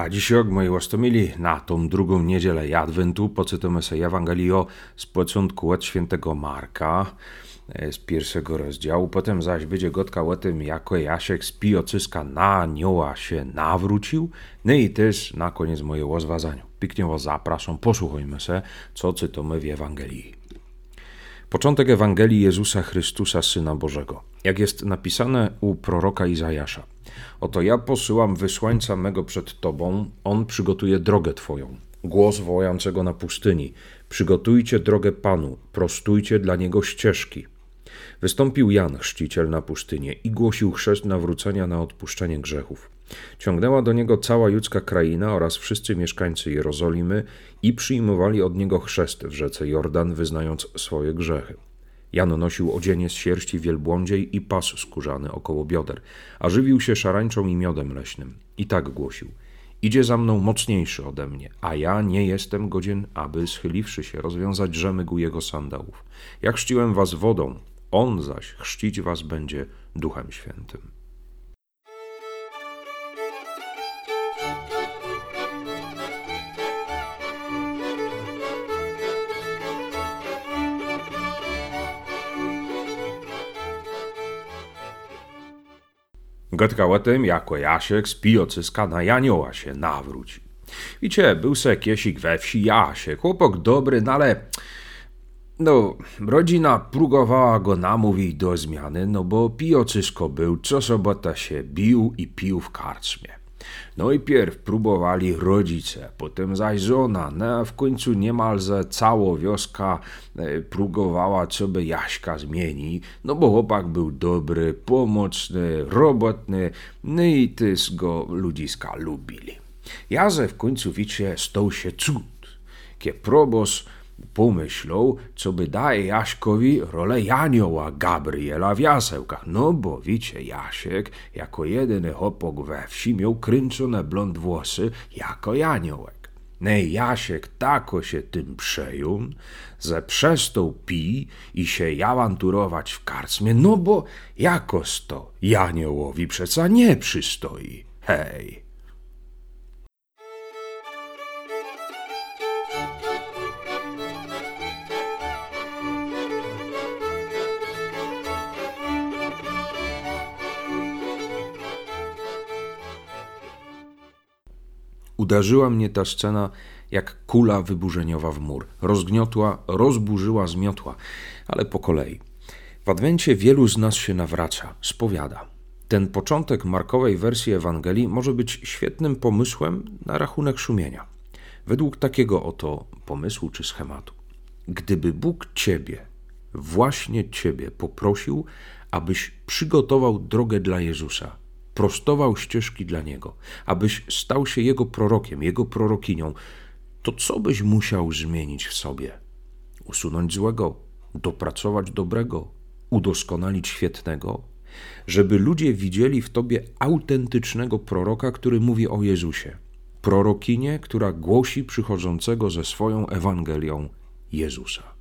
A dzisiaj, moi łastomili, na tą drugą niedzielę Adwentu poczytamy sobie Ewangelio z początku od świętego Marka, e, z pierwszego rozdziału. Potem zaś będzie gotka o tym, jako Jasiek z Piocyska na anioła się nawrócił. No i też na koniec moje łozwazaniu. Pięknie was zapraszam, posłuchajmy se, co czytamy w Ewangelii. Początek Ewangelii Jezusa Chrystusa, Syna Bożego. Jak jest napisane u proroka Izajasza. Oto ja posyłam wysłańca mego przed Tobą, on przygotuje drogę Twoją. Głos wołającego na pustyni. Przygotujcie drogę Panu, prostujcie dla Niego ścieżki. Wystąpił Jan, chrzciciel na pustynię i głosił chrzest nawrócenia na odpuszczenie grzechów. Ciągnęła do niego cała judzka kraina oraz wszyscy mieszkańcy Jerozolimy i przyjmowali od niego chrzest w rzece Jordan, wyznając swoje grzechy. Jan nosił odzienie z sierści wielbłądziej i pas skórzany około bioder, a żywił się szarańczą i miodem leśnym. I tak głosił: Idzie za mną mocniejszy ode mnie, a ja nie jestem godzien, aby schyliwszy się rozwiązać rzemyk jego sandałów. Jak chrzciłem was wodą, on zaś chrzcić was będzie Duchem Świętym. Tym, jako Jasiek z Piocyska na Janioła się nawróci. Wiecie, był se kiesik we wsi Jasiek, chłopak dobry, no ale... No, rodzina próbowała go namówić do zmiany, no bo Piocysko był, co sobota się bił i pił w karczmie. No i pierw próbowali rodzice, potem zaś żona, no a w końcu niemalże cała wioska e, próbowała, co by Jaśka zmieni, no bo chłopak był dobry, pomocny, robotny, no i też go ludziska lubili. Jaze w końcu wiecie, stał się cud, kie probos pomyślał, co by daje Jaśkowi rolę Janioła Gabriela w jasełkach. No bo wiecie, Jasiek jako jedyny chłopak we wsi miał kręcone blond włosy jako Janiołek. No Jasiek tako się tym przejął, że przestał pi i się awanturować w karczmie, no bo jakoż to Janiołowi przeca nie przystoi. Hej! Uderzyła mnie ta scena jak kula wyburzeniowa w mur. Rozgniotła, rozburzyła, zmiotła, ale po kolei. W Adwencie wielu z nas się nawraca, spowiada. Ten początek markowej wersji Ewangelii może być świetnym pomysłem na rachunek szumienia. Według takiego oto pomysłu czy schematu. Gdyby Bóg Ciebie, właśnie Ciebie poprosił, abyś przygotował drogę dla Jezusa, prostował ścieżki dla Niego, abyś stał się Jego prorokiem, Jego prorokinią, to co byś musiał zmienić w sobie? Usunąć złego, dopracować dobrego, udoskonalić świetnego, żeby ludzie widzieli w Tobie autentycznego proroka, który mówi o Jezusie, prorokinię, która głosi przychodzącego ze swoją Ewangelią Jezusa.